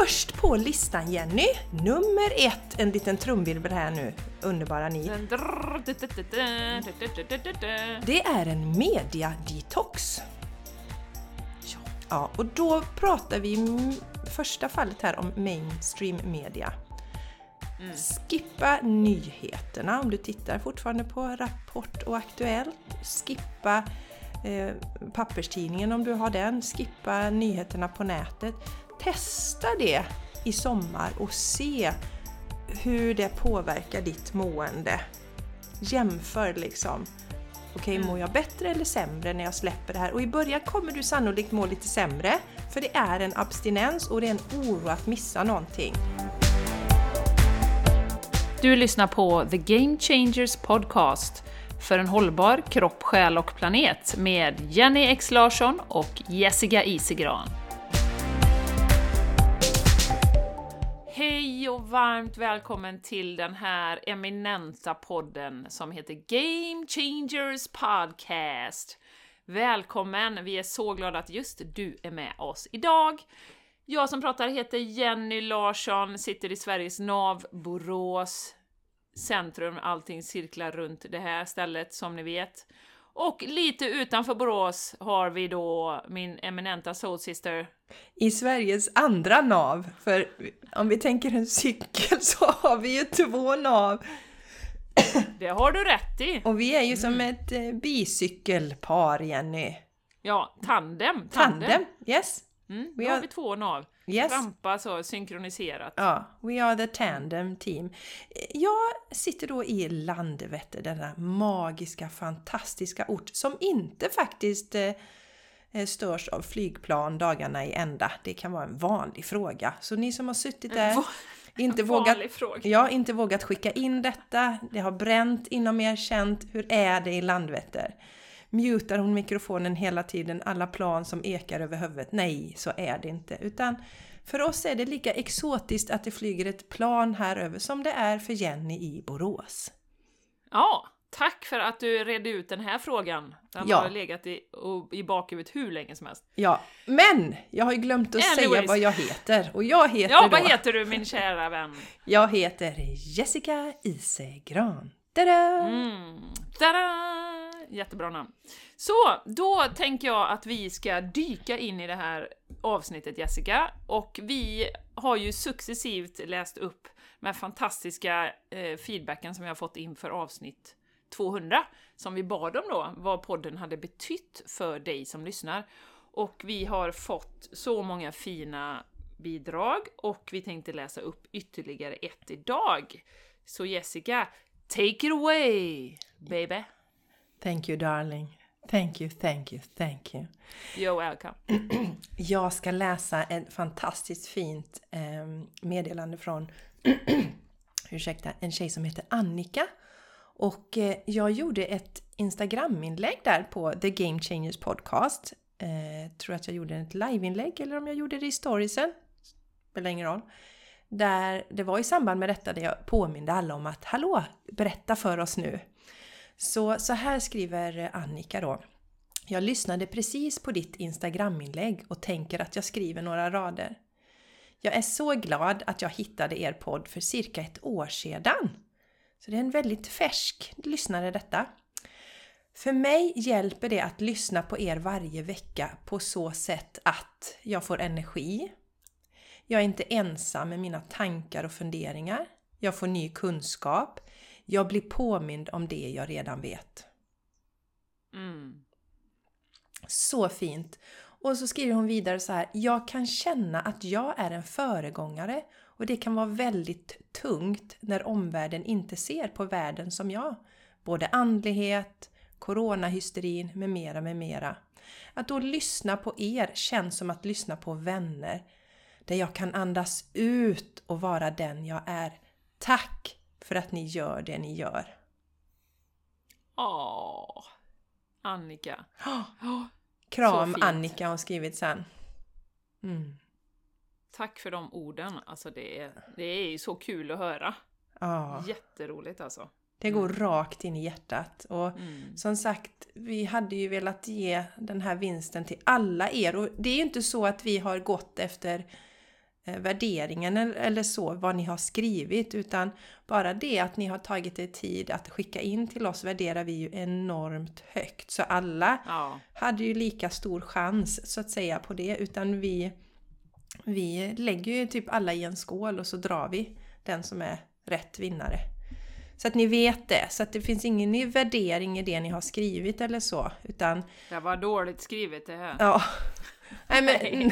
Först på listan Jenny, nummer ett, en liten trumvirvel här nu, underbara ni. Det är en media-detox. Ja, och då pratar vi i första fallet här om mainstream media. Mm. Skippa nyheterna om du tittar fortfarande på Rapport och Aktuellt. Skippa eh, papperstidningen om du har den. Skippa nyheterna på nätet. Testa det i sommar och se hur det påverkar ditt mående. Jämför liksom. Okej, mm. mår jag bättre eller sämre när jag släpper det här? Och i början kommer du sannolikt må lite sämre, för det är en abstinens och det är en oro att missa någonting. Du lyssnar på The Game Changers Podcast för en hållbar kropp, själ och planet med Jenny X Larsson och Jessica Isigran. Hej och varmt välkommen till den här eminenta podden som heter Game Changers Podcast. Välkommen! Vi är så glada att just du är med oss idag. Jag som pratar heter Jenny Larsson, sitter i Sveriges nav, Borås, centrum, allting cirklar runt det här stället som ni vet. Och lite utanför Borås har vi då min eminenta soulsister. I Sveriges andra nav, för om vi tänker en cykel så har vi ju två nav. Det har du rätt i! Och vi är ju mm. som ett eh, bicykelpar, Jenny. Ja, tandem! Tandem, tandem yes! Mm, då har vi två nav. Yes. Trampa så synkroniserat. Ja, we are the tandem team. Jag sitter då i Landvetter, denna magiska, fantastiska ort som inte faktiskt eh, eh störs av flygplan dagarna i ända. Det kan vara en vanlig fråga. Så ni som har suttit där, inte vågat, ja, inte vågat skicka in detta, det har bränt inom er, känt hur är det i Landvetter? Mutar hon mikrofonen hela tiden, alla plan som ekar över huvudet? Nej, så är det inte. Utan för oss är det lika exotiskt att det flyger ett plan här över som det är för Jenny i Borås. Ja, tack för att du redde ut den här frågan. Den ja. har legat i, i bakhuvudet hur länge som helst. Ja, men jag har ju glömt att Anyways. säga vad jag heter. Och jag heter Ja, då... vad heter du min kära vän? Jag heter Jessica Isegran. Tada! Mm. Tada! Jättebra namn. Så, då tänker jag att vi ska dyka in i det här avsnittet Jessica, och vi har ju successivt läst upp med fantastiska eh, feedbacken som vi har fått inför avsnitt 200, som vi bad om då, vad podden hade betytt för dig som lyssnar. Och vi har fått så många fina bidrag och vi tänkte läsa upp ytterligare ett idag. Så Jessica, take it away, baby! Thank you darling. Thank you, thank you, thank you. You're welcome. Jag ska läsa ett fantastiskt fint eh, meddelande från ursäkta, en tjej som heter Annika. Och eh, jag gjorde ett Instagram-inlägg där på The Game Changers Podcast. Eh, tror att jag gjorde ett liveinlägg eller om jag gjorde det i storiesen. Spelar ingen roll. Där det var i samband med detta där jag påminde alla om att Hallå! Berätta för oss nu! Så, så här skriver Annika då. Jag lyssnade precis på ditt Instagram-inlägg och tänker att jag skriver några rader. Jag är så glad att jag hittade er podd för cirka ett år sedan. Så det är en väldigt färsk lyssnare detta. För mig hjälper det att lyssna på er varje vecka på så sätt att jag får energi. Jag är inte ensam med mina tankar och funderingar. Jag får ny kunskap. Jag blir påmind om det jag redan vet. Mm. Så fint! Och så skriver hon vidare så här. Jag kan känna att jag är en föregångare och det kan vara väldigt tungt när omvärlden inte ser på världen som jag. Både andlighet, coronahysterin med mera, med mera. Att då lyssna på er känns som att lyssna på vänner. Där jag kan andas ut och vara den jag är. Tack för att ni gör det ni gör. Åh, Annika. Oh, kram Annika har skrivit sen. Mm. Tack för de orden. Alltså det är, det är ju så kul att höra. Oh. Jätteroligt alltså. Det går mm. rakt in i hjärtat. Och mm. som sagt, vi hade ju velat ge den här vinsten till alla er. Och det är ju inte så att vi har gått efter värderingen eller, eller så, vad ni har skrivit, utan bara det att ni har tagit er tid att skicka in till oss värderar vi ju enormt högt. Så alla Ja. hade ju lika stor chans så att säga på det, utan vi, vi lägger ju typ alla i en skål och så drar vi den som är rätt vinnare. Så att ni vet det, så att det finns ingen värdering i det ni har skrivit eller så, utan Det var dåligt skrivet det här. ja. Nej men,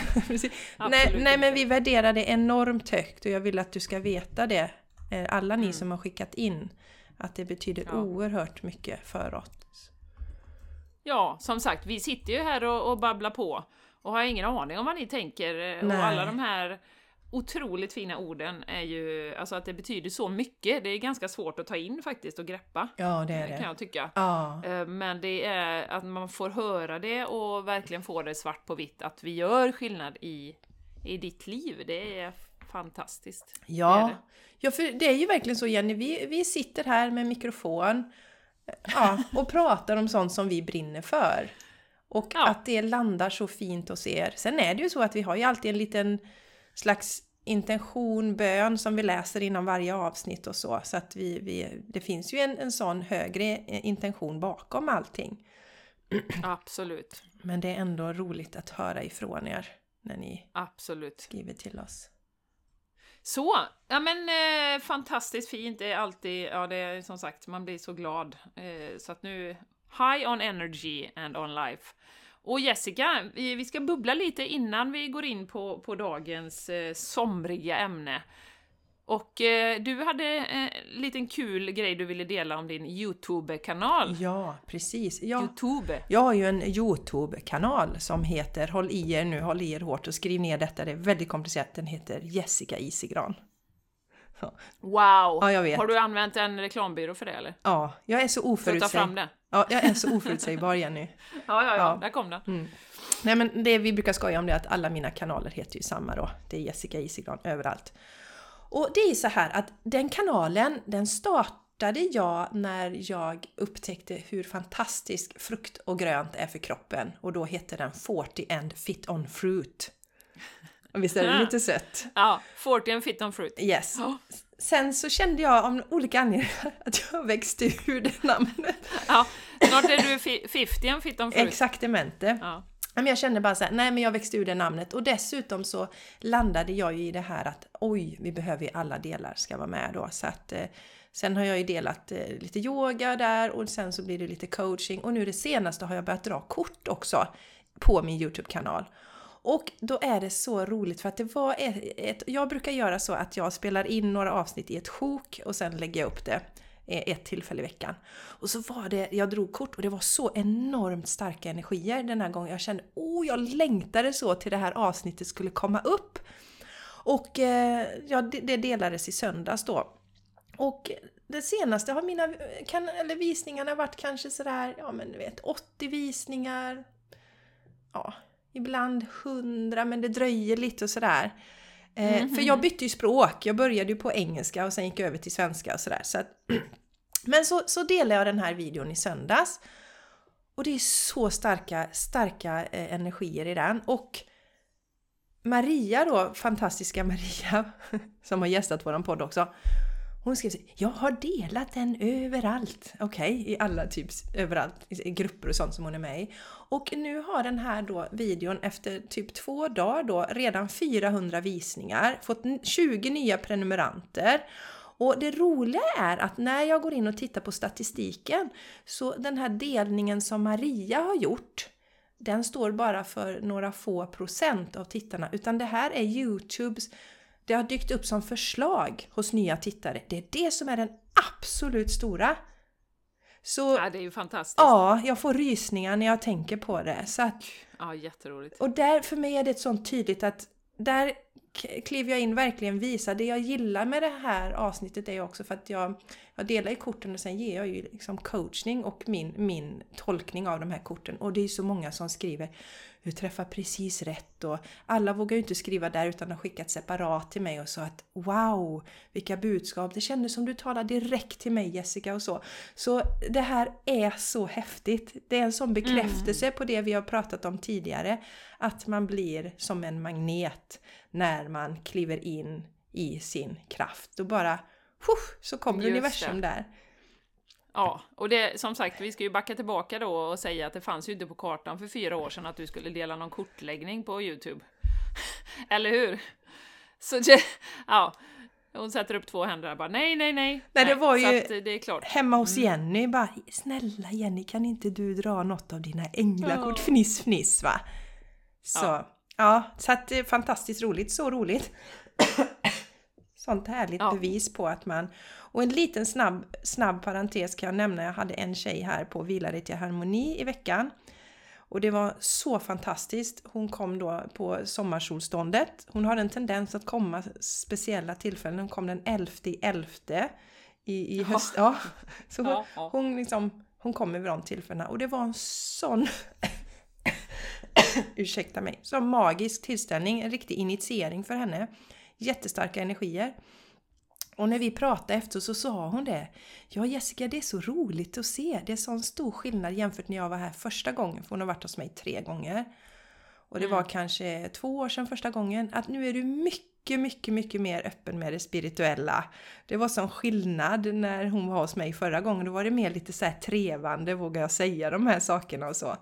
Nej, nej, men vi värderar det enormt högt och jag vill att du ska veta det, eh, alla ni Mm. som har skickat in, att det betyder Ja. oerhört mycket för oss. Ja, som sagt, vi sitter ju här och, och babblar på och har ingen aning om vad ni tänker. eh, Nej. Och alla de här otroligt fina orden är ju, alltså att det betyder så mycket. Det är ganska svårt att ta in faktiskt och greppa, Ja, det är kan det. jag tycka. Ja, Eh, Men det är att man får höra det och verkligen få det svart på vitt, att vi gör skillnad i, i ditt liv. Det är fantastiskt. Det är Ja, det. ja för det är ju verkligen så Jenny, vi, vi sitter här med mikrofon ja, och pratar om sånt som vi brinner för. Och Ja. att det landar så fint hos er. Sen är det ju så att vi har ju alltid en liten slags intention, bön som vi läser innan varje avsnitt och så. Så att vi, vi, det finns ju en, en sån högre eh, intention bakom allting. Absolut. Men det är ändå roligt att höra ifrån er när ni Absolut. skriver till oss. Så, ja men eh, fantastiskt fint. Det är alltid, ja det är som sagt, man blir så glad. Eh, så att nu, high on energy and on life. Och Jessica, vi, ska bubbla lite innan vi går in på, på dagens eh, somriga ämne. Och eh, du hade en liten kul grej du ville dela om din YouTube-kanal. Ja, precis. Ja. Youtube. Jag har ju en Youtube-kanal som heter, håll i er nu, håll i er hårt och skriv ner detta, det är väldigt komplicerat, den heter Jessica Isigran. Wow! Ja, jag vet. Har du använt en reklambyrå för det eller? Ja, jag är så oförutsägbar. Ja, jag är så oförutsägbar Jenny. Ja, ja, ja, Ja. där kom den. Nej men det vi brukar skoja om det är att alla mina kanaler heter ju samma då. Det är Jessica Isigran överallt. Och det är så här att den kanalen, den startade jag när jag upptäckte hur fantastisk frukt och grönt är för kroppen. Och då hette den 40 and fit on fruit. Och visst är det lite sött? Ja, 40 and fit on fruit. Yes. Ja. Sen så kände jag om olika anledningar att jag växte ur det namnet. Ja, snart är du fi- 50 and fit on fruit. Exaktamente. Ja. Men jag kände bara så här, nej men jag växte ur det namnet och dessutom så landade jag ju i det här att oj, vi behöver ju alla delar ska vara med då. Så att, eh, sen har jag ju delat eh, lite yoga där och sen så blir det lite coaching och nu det senaste har jag börjat dra kort också på min Youtube-kanal. Och då är det så roligt för att det var ett, ett, jag brukar göra så att jag spelar in några avsnitt i ett sjok och sen lägger jag upp det eh, ett tillfälle i veckan. Och så var det, jag drog kort och det var så enormt starka energier den här gången. Jag kände, oh jag längtade så till det här avsnittet skulle komma upp. Och eh, ja, det, det delades i söndags då. Och det senaste har mina kan, eller visningarna varit kanske sådär, ja men du vet 80 visningar. Ja, ibland 100 men det dröjer lite och sådär. Eh, För jag bytte ju språk, jag började ju på engelska och sen gick jag över till svenska och sådär. Så att, men så, så delade jag den här videon i söndags. Och det är så starka, starka eh, energier i den. Och Maria då, fantastiska Maria, som har gästat våran podd också. Hon skrev så jag har delat den överallt. Okej, i alla typs överallt, i grupper och sånt som hon är med i. Och nu har den här då videon efter typ två dagar då redan 400 visningar, fått 20 nya prenumeranter. Och det roliga är att när jag går in och tittar på statistiken så den här delningen som Maria har gjort den står bara för några få procent av tittarna utan det här är Youtubes det har dykt upp som förslag hos nya tittare. Det är det som är den absolut stora. Så Ja, det är ju fantastiskt. ja, jag får rysningar när jag tänker på det. Så att, Ja, jätteroligt. och där, för mig är det ett sånt tydligt att där kliver jag in verkligen visa. Det jag gillar med det här avsnittet är också för att jag, jag delar ju korten och sen ger jag ju liksom coachning och min, min tolkning av de här korten. Och det är ju så många som skriver du träffar precis rätt och alla vågar ju inte skriva där utan har skickat separat till mig och sa att wow, vilka budskap! Det kändes som du talade direkt till mig Jessica och så. Så det här är så häftigt. Det är en sån bekräftelse mm. på det vi har pratat om tidigare. Att man blir som en magnet när man kliver in i sin kraft och bara så kommer universum det. där. Ja, och det som sagt, vi ska ju backa tillbaka då och säga att det fanns ju inte på kartan för fyra år sedan att du skulle dela någon kortläggning på Youtube. Eller hur? Så det, ja, hon sätter upp två händer och bara nej, nej, nej. Nej, det var ju det är klart. hemma hos mm. Jenny bara snälla Jenny kan inte du dra något av dina änglakort? Ja. Fniss, fniss va? Så, ja. ja, så att det är fantastiskt roligt, så roligt. Sånt härligt ja. bevis på att man... Och en liten snabb, snabb parentes kan jag nämna, jag hade en tjej här på Vila dig till harmoni i veckan. Och det var så fantastiskt. Hon kom då på sommarsolståndet. Hon har en tendens att komma speciella tillfällen. Hon kom den 11 i 11 i, i höst. Ja. Så hon, ja, hon, liksom, hon kom vid de tillfällena och det var en sån ursäkta mig, så magisk tillställning, en riktig initiering för henne jättestarka energier. Och när vi pratade efter så sa hon det. Ja Jessica, det är så roligt att se. Det är sån stor skillnad jämfört när jag var här första gången. För hon har varit hos mig tre gånger. Och det mm. var kanske två år sedan första gången. Att nu är du mycket, mycket, mycket mer öppen med det spirituella. Det var sån skillnad när hon var hos mig förra gången. Då var det mer lite så här trevande, vågar jag säga de här sakerna och så.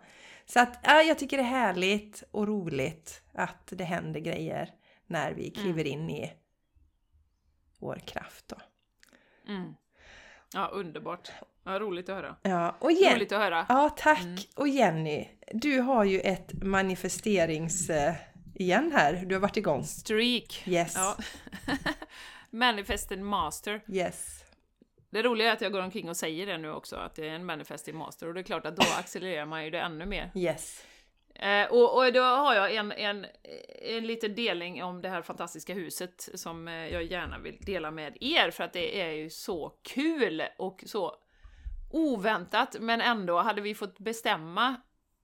Så att ja, jag tycker det är härligt och roligt att det händer grejer när vi mm. kliver in i vår kraft. Då. Mm. Ja, underbart. Ja, roligt att höra. Ja, och Jen- roligt att höra. Ja, tack! Mm. Och Jenny, du har ju ett manifesterings... Uh, igen här, du har varit igång. Streak! Yes. Ja. Manifesting master. Yes. Det roliga är att jag går omkring och säger det nu också, att det är en manifesting master, och det är klart att då accelererar man ju det ännu mer. Yes. Eh, och, och, då har jag en, en, en liten delning om det här fantastiska huset som eh, jag gärna vill dela med er för att det är ju så kul och så oväntat men ändå hade vi fått bestämma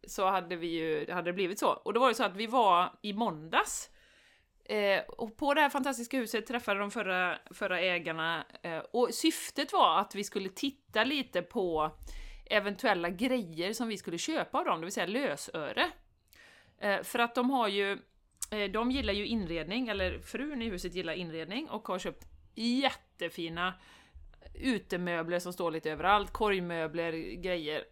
så hade vi ju, hade det blivit så. Och då var det så att vi var i måndags eh, och på det här fantastiska huset träffade de förra, förra ägarna eh, och syftet var att vi skulle titta lite på eventuella grejer som vi skulle köpa av dem, det vill säga lösöre. Eh, för att de har ju, eh, de gillar ju inredning, eller frun i huset gillar inredning och har köpt jättefina utemöbler som står lite överallt, korgmöbler, grejer.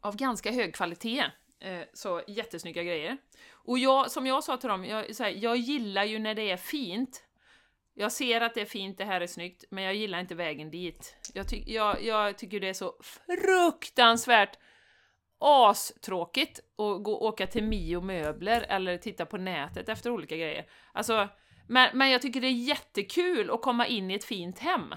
Av ganska hög kvalitet. Eh, så jättesnygga grejer. Och jag, som jag sa till dem, jag, här, jag gillar ju när det är fint. Jag ser att det är fint, det här är snyggt, men jag gillar inte vägen dit. Jag, ty jag, jag tycker det är så fruktansvärt astråkigt att gå, åka till Mio möbler eller titta på nätet efter olika grejer. Alltså, men, men jag tycker det är jättekul att komma in i ett fint hem.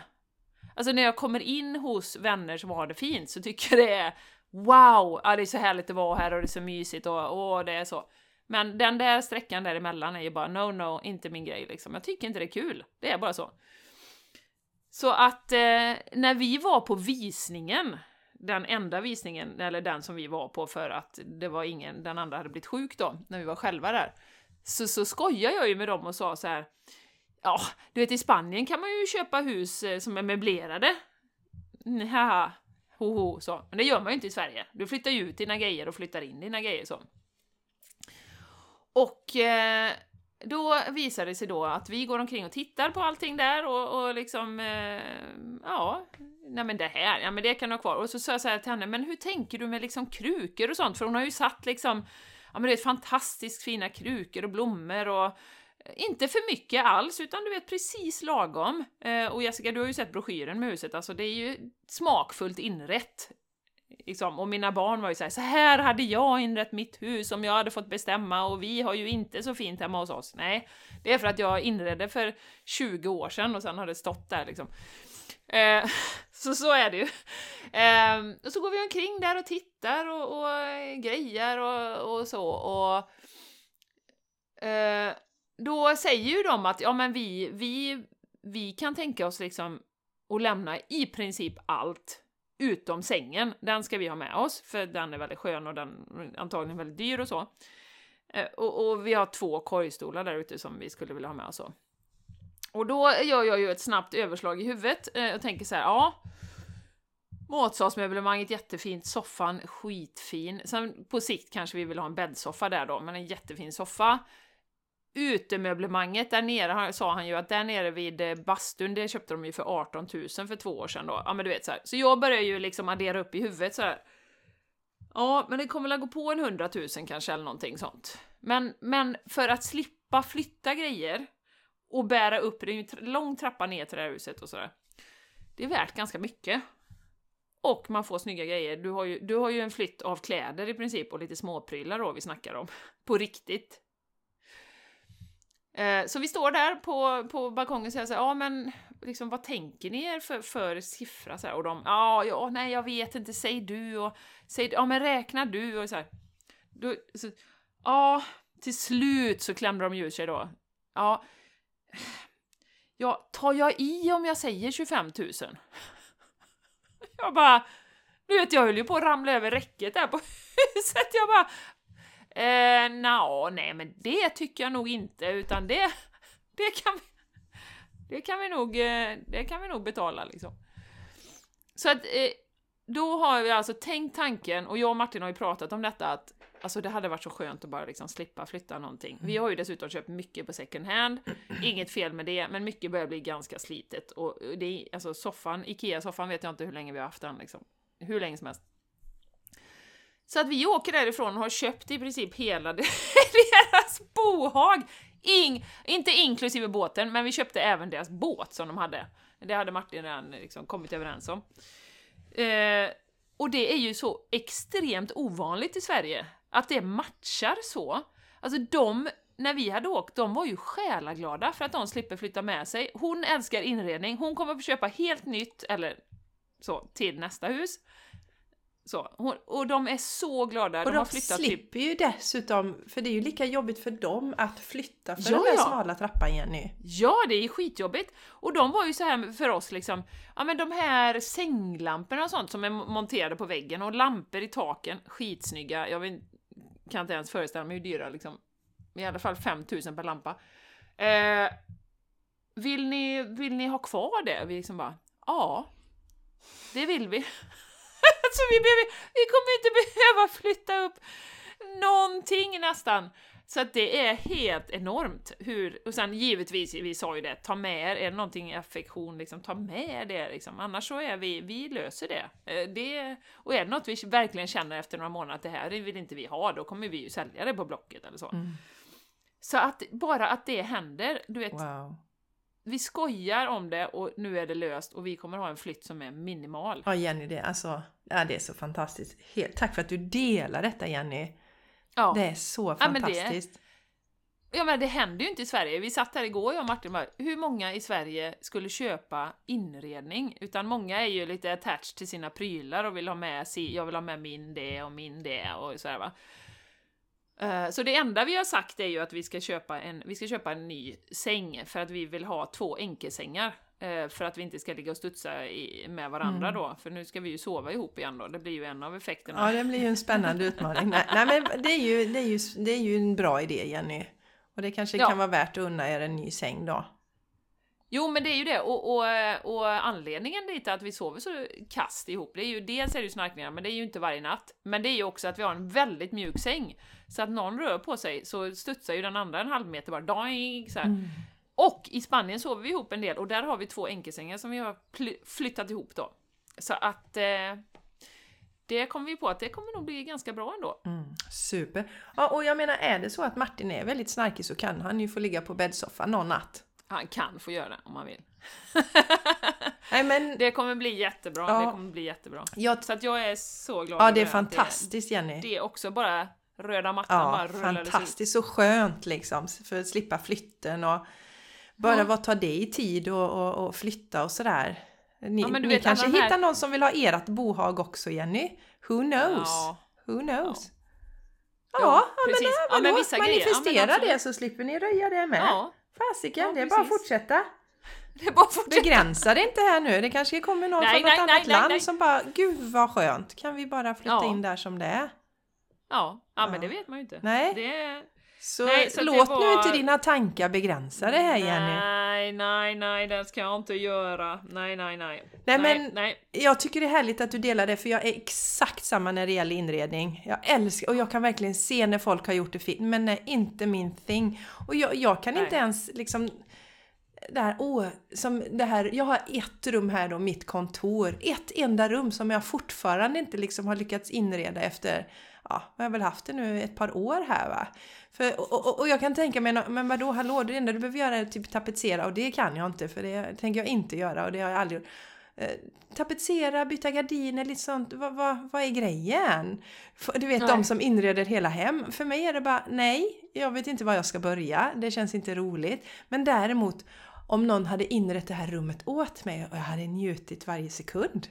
Alltså när jag kommer in hos vänner som har det fint så tycker jag det är wow, ja, det är så härligt att vara här och det är så mysigt och och det är så. Men den där sträckan däremellan är ju bara no, no, inte min grej liksom. Jag tycker inte det är kul. Det är bara så. Så att eh, när vi var på visningen den enda visningen, eller den som vi var på för att det var ingen, den andra hade blivit sjuk då, när vi var själva där. Så, så skojade jag ju med dem och sa så här. Ja, du vet i Spanien kan man ju köpa hus eh, som är möblerade. Haha, hoho, så. Men det gör man ju inte i Sverige. Du flyttar ju ut dina grejer och flyttar in dina grejer så. Och eh, då visar det sig då att vi går omkring och tittar på allting där och, och liksom, eh, ja, nej men det här, ja men det kan du ha kvar. Och så sa jag så här till henne, men hur tänker du med liksom krukor och sånt? För hon har ju satt liksom, ja men det är fantastiskt fina krukor och blommor och eh, inte för mycket alls, utan du vet precis lagom. Eh, och Jessica, du har ju sett broschyren med huset, alltså det är ju smakfullt inrätt. Liksom. Och mina barn var ju såhär, så här hade jag inrett mitt hus om jag hade fått bestämma och vi har ju inte så fint hemma hos oss. Nej, det är för att jag inredde för 20 år sedan och sen har det stått där liksom. Eh, så så är det ju. Eh, och så går vi omkring där och tittar och, och grejer och, och så och eh, då säger ju de att ja men vi, vi, vi kan tänka oss liksom att lämna i princip allt utom sängen. Den ska vi ha med oss, för den är väldigt skön och den är antagligen väldigt dyr och så. Eh, och, och vi har två korgstolar där ute som vi skulle vilja ha med oss. Och, Och då gör jag ju ett snabbt överslag i huvudet eh, och tänker så här, ja. Matsalsmöblemanget jättefint, soffan skitfin. Sen på sikt kanske vi vill ha en bäddsoffa där då, men en jättefin soffa. Utemöblemanget där nere sa han ju att där nere vid eh, bastun, det köpte de ju för 18 000 för två år sedan då. Ja men du vet så här. Så jag började ju liksom addera upp i huvudet så här. Ja, men det kommer väl gå på en 100 000 kanske eller någonting sånt. Men, men för att slippa flytta grejer och bära upp, det är ju en lång trappa ner till det här huset och sådär. Det är värt ganska mycket. Och man får snygga grejer. Du har, ju, du har ju en flytt av kläder i princip och lite småprylar då vi snackar om. På riktigt. Eh, så vi står där på, på balkongen och säger så här, ja men liksom vad tänker ni er för, för siffra? Så här, och de, ja, ja, nej jag vet inte, säg du och säg, ja men räkna du och så här. Då, så, ja, till slut så klämde de ur sig då. Ja, ja, tar jag i om jag säger 25 000? Jag bara, du vet jag höll ju på att ramla över räcket där på huset. Jag bara, eh, no, nej men det tycker jag nog inte, utan det, det kan vi, det kan vi nog, eh, det kan vi nog betala liksom. Så att, eh, då har vi alltså tänkt tanken, och jag och Martin har ju pratat om detta, att Alltså det hade varit så skönt att bara liksom slippa flytta någonting. Vi har ju dessutom köpt mycket på second hand, inget fel med det, men mycket börjar bli ganska slitet. Och det är, alltså soffan, IKEA-soffan vet jag inte hur länge vi har haft den liksom. Hur länge som helst. Så att vi åker därifrån och har köpt i princip hela deras bohag. In, inte inklusive båten, men vi köpte även deras båt som de hade. Det hade Martin redan liksom kommit överens om. Eh, och det är ju så extremt ovanligt i Sverige. Att det matchar så. Alltså de, när vi hade åkt, de var ju själaglada för att de slipper flytta med sig. Hon älskar inredning, hon kommer att köpa helt nytt, eller så, till nästa hus. Så, hon, och de är så glada. Och de, de, har flyttat typ- slipper ju dessutom, för det är ju lika jobbigt för dem att flytta för Ja, den där ja. smala trappan Jenny. Ja, det är skitjobbigt. Och de var ju så här för oss liksom, ja men de här sänglamporna och sånt som är monterade på väggen och lampor i taken, skitsnygga. Jag vet, kan inte ens föreställa mig hur dyra liksom. I alla fall 5000 per lampa. Eh, vill, ni, vill ni ha kvar det? Vi liksom bara, ja, det vill vi. alltså vi, behöver, vi kommer inte behöva flytta upp någonting nästan. Så att det är helt enormt hur, och sen givetvis, vi sa ju det, ta med er, är det någonting i affektion, liksom ta med er det liksom, annars så är vi, vi löser det. Eh, det. Och är det något vi verkligen känner efter några månader att det här vill inte vi ha, då kommer vi ju sälja det på Blocket eller så. Mm. Så att bara att det händer, du vet, Wow. Vi skojar om det och nu är det löst och vi kommer ha en flytt som är minimal. Ja Jenny, det, alltså, ja, det är så fantastiskt. Helt, tack för att du delar detta Jenny. Ja. Det är så Ja, men det- fantastiskt. Ja men det händer ju inte i Sverige. Vi satt här igår jag och Martin bara, hur många i Sverige skulle köpa inredning? Utan många är ju lite attached till sina prylar och vill ha med sig, jag vill ha med min det och min det och sådär va. Eh, Så det enda vi har sagt är ju att vi ska köpa en, vi ska köpa en ny säng för att vi vill ha två enkelsängar. eh, För att vi inte ska ligga och studsa i, med varandra Mm. då, för nu ska vi ju sova ihop igen då. Det blir ju en av effekterna. Ja, det blir ju en spännande utmaning. Nej, nej men det är, ju, det, är ju, det är ju en bra idé Jenny. Och det kanske Ja. kan vara värt att unna er en ny säng då. Jo men det är ju det, och, och, och anledningen dit att vi sover så kast ihop, det är ju dels är det ju snarkningar, men det är ju inte varje natt. Men det är ju också att vi har en väldigt mjuk säng. Så att någon rör på sig så studsar ju den andra en halv meter bara, doing, så. Mm. Och i Spanien sover vi ihop en del, och där har vi två enkelsängar som vi har flyttat ihop då. Så att eh, det kommer vi på att det kommer nog bli ganska bra ändå. Mm, super. Ja, och jag menar, är det så att Martin är väldigt snarkig så kan han ju få ligga på bäddsoffan någon natt. Han kan få göra det om han vill. Nej men, Det kommer bli jättebra, Ja. det kommer bli jättebra. jag, Så att jag är så glad ja det är fantastiskt Jenny. Det är också bara röda mattan Ja, fantastiskt och skönt liksom för att slippa flytten och bara Ja. vad tar det i tid och, och, och flytta och sådär. Ni, Ja, ni vet, kanske här- hittar någon som vill ha ert bohag också Jenny? Who knows? Ja, Who knows? Ja, Ja, men, Ja, men vissa grejer, ja, men manifestera det så slipper ni röja det med. ja, Fasiken, Ja, det är bara att fortsätta. Det är bara att fortsätta. Begränsa det inte här nu. Det kanske kommer någon Nej, från något nej, annat land som bara Gud vad skönt, kan vi bara flytta Ja. in där som det är? Ja, ja, men det vet man ju inte. Nej. Det... Så, Nej, så det låt var- nu inte dina tankar begränsa det här Jenny. Nej, nej, nej, det ska jag inte göra. Nej, nej, nej. Nej, men- nej. Jag tycker det är härligt att du delar det för jag är exakt samma när det gäller inredning. Jag älskar och jag kan verkligen se när folk har gjort det fint men nej, inte min thing. Och jag, jag kan inte ens liksom det här, åh, som det här, jag har ett rum här då, mitt kontor. Ett enda rum som jag fortfarande inte liksom har lyckats inreda efter, ja, jag har väl haft det nu ett par år här va. För, och, och, och jag kan tänka mig, men vadå, hallå, det enda du behöver göra är typ tapetsera och det kan jag inte för det tänker jag inte göra och det har jag aldrig gjort. Eh, tapetsera, byta gardiner, lite sånt. Vad, vad, vad är grejen? Du vet Nej. de som inreder hela hem. För mig är det bara nej, jag vet inte var jag ska börja. Det känns inte roligt. Men däremot om någon hade inrett det här rummet åt mig och jag hade njutit varje sekund.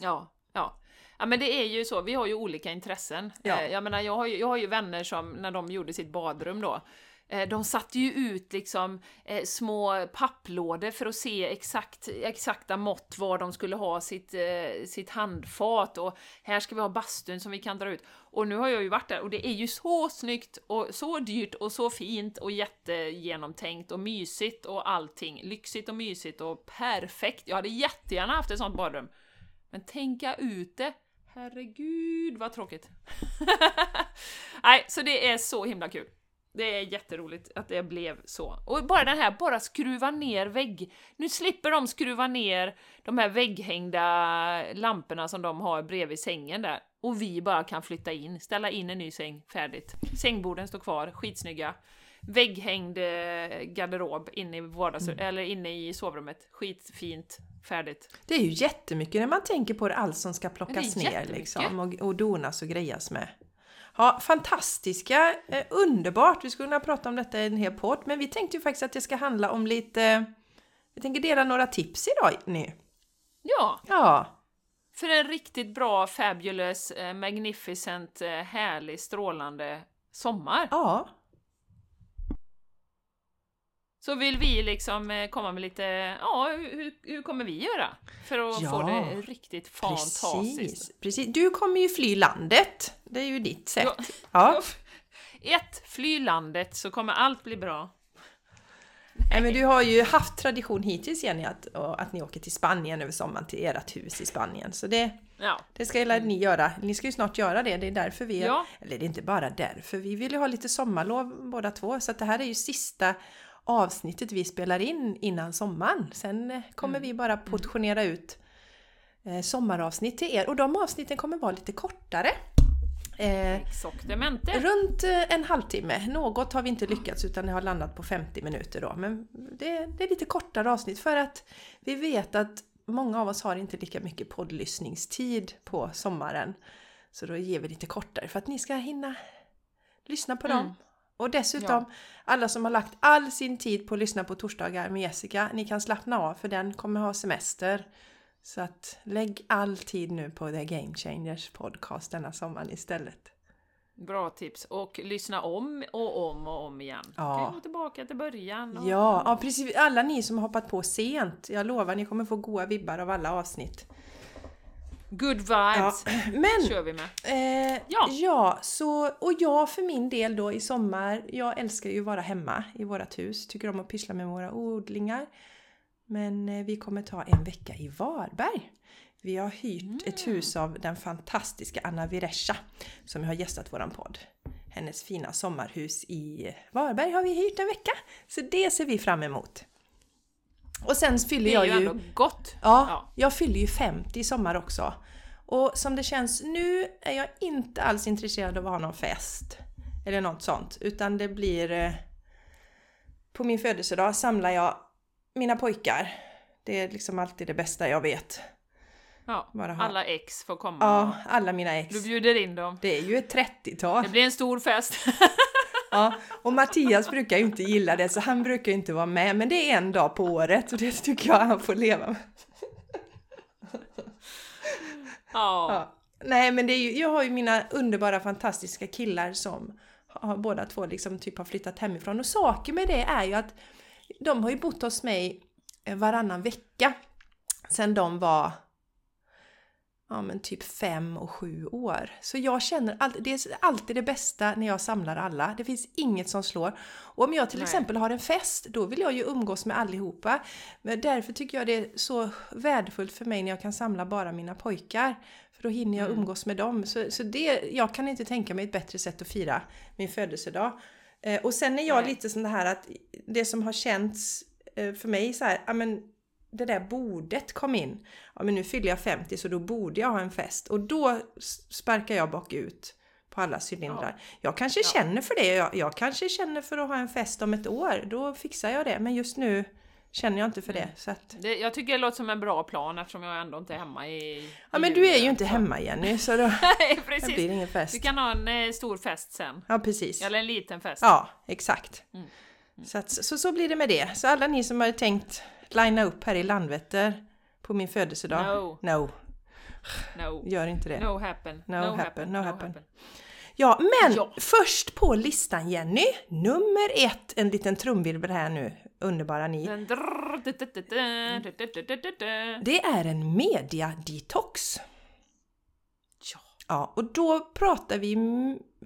Ja, ja. Ja men det är ju så, vi har ju olika intressen. Ja. Eh, Jag menar, jag har, ju, jag har ju vänner som, när de gjorde sitt badrum då, Eh, de satte ju ut liksom eh, små papplådor för att se exakt, exakta mått var de skulle ha sitt, eh, sitt handfat och här ska vi ha bastun som vi kan dra ut. Och nu har jag ju varit där och det är ju så snyggt och så dyrt och så fint och jättegenomtänkt och mysigt och allting. Lyxigt och mysigt och perfekt. Jag hade jättegärna haft ett sånt badrum. Men tänka ut det, herregud vad tråkigt. Nej, så det är så himla kul. Det är jätteroligt att det blev så. Och bara den här, bara skruva ner vägg. Nu slipper de skruva ner de här vägghängda lamporna som de har bredvid sängen där. Och vi bara kan flytta in, ställa in en ny säng, färdigt. Sängborden står kvar, skitsnygga. Vägghängd eh, garderob inne i, vardags- eller inne i sovrummet. Skitfint, färdigt. Det är ju jättemycket när man tänker på det, allt som ska plockas ner liksom och, och donas och grejas med. Ja, fantastiska, eh, underbart. Vi skulle kunna prata om detta i en hel podd, men vi tänkte ju faktiskt att det ska handla om lite... Vi tänker dela några tips idag nu. Ja, Ja, för en riktigt bra, fabulous, eh, magnificent, eh, härlig, strålande sommar. ja, Så vill vi liksom eh, komma med lite, ja, hur, hur- kommer vi göra? För att Ja, få det riktigt fantastiskt. precis, precis. Du kommer ju fly landet. Det är ju ditt sätt. Ja. Ja. Ett, fly landet så kommer allt bli bra. Nej, men du har ju haft tradition hittills Jenny att, att ni åker till Spanien över sommaren till ert hus i Spanien. Så det, Ja, det ska ni göra. Ni ska ju snart göra det. Det är därför vi... Ja. Eller det är inte bara därför. Vi vill ju ha lite sommarlov båda två. Så att det här är ju sista avsnittet vi spelar in innan sommaren. Sen eh, kommer vi bara portionera ut eh, sommaravsnitt till er. Och de avsnitten kommer vara lite kortare. Eh. Runt eh, en halvtimme. Något har vi inte lyckats utan det har landat på 50 minuter då. Men det, det är lite kortare avsnitt för att vi vet att många av oss har inte lika mycket poddlyssningstid på sommaren. Så då ger vi lite kortare för att ni ska hinna lyssna på Mm. dem. Och dessutom, alla som har lagt all sin tid på att lyssna på torsdagar med Jessica, ni kan slappna av för den kommer ha semester. Så att lägg all tid nu på The Game Changers podcast denna sommaren istället. Bra tips. Och lyssna om och om och om igen. Ja. Kan gå tillbaka till början. Och... Ja, ja, precis. Alla ni som har hoppat på sent. Jag lovar, ni kommer få goa vibbar av alla avsnitt. Good Ja, vibes men, kör vi med. eh, Ja. ja, så, och jag för min del då i sommar, jag älskar ju att vara hemma i vårat hus. Tycker om att pyssla med våra odlingar. Men eh, vi kommer ta en vecka i Varberg. Vi har hyrt ett hus av den fantastiska Anna Viresha som har gästat våran podd. Hennes fina sommarhus i Varberg har vi hyrt en vecka. Så det ser vi fram emot. Och sen fyller Det är jag ju ju... ändå gott. Ja, Ja. jag fyller ju 50 i sommar också. Och som det känns nu är jag inte alls intresserad av att ha någon fest. Eller något sånt. Utan det blir... eh, På min födelsedag samlar jag mina pojkar. Det är liksom alltid det bästa jag vet. Ja, alla ex får komma. Ja, alla mina ex. Du bjuder in dem. Det är ju ett 30-tal. Det blir en stor fest. Ja, och Mattias brukar ju inte gilla det så han brukar ju inte vara med. Men det är en dag på året och det tycker jag han får leva med. Ja. Ja. Nej men det är ju, jag har ju mina underbara fantastiska killar som har, båda två liksom typ har flyttat hemifrån och saker med det är ju att de har ju bott hos mig varannan vecka sen de var ja, men typ fem och sju år. Så jag känner alltid, det är alltid det bästa när jag samlar alla. Det finns inget som slår. Och om jag till Nej. exempel har en fest, då vill jag ju umgås med allihopa. Men därför tycker jag det är så värdefullt för mig när jag kan samla bara mina pojkar. För då hinner jag Mm. umgås med dem. Så, så det, jag kan inte tänka mig ett bättre sätt att fira min födelsedag. Eh, och sen är jag Nej. lite sån här att det som har känts eh, för mig så här, ja men det där bordet kom in. Ja men nu fyller jag 50 så då borde jag ha en fest. Och då sparkar jag bakut på alla cylindrar. Jag kanske Ja. känner för det. Jag, jag kanske känner för att ha en fest om ett år. Då fixar jag det. Men just nu känner jag inte för det. Så att, Det, jag tycker det låter som en bra plan eftersom jag ändå inte är hemma i... ja men du är ju inte hemma Jenny så då Nej, det precis. blir ingen fest. Du kan ha en eh, stor fest sen. Ja precis. Eller en liten fest. Ja, exakt. Mm. Så, att, så, så blir det med det. Så alla ni som har tänkt linea upp här i Landvetter på min födelsedag. No. No. no. Gör inte det. No happen. No, no happen. happen. No, happen. Ja, men ja. först på listan Jenny, nummer ett, en liten trumvirvel här nu, underbara ni. Det är en media-detox. Ja. och då pratar vi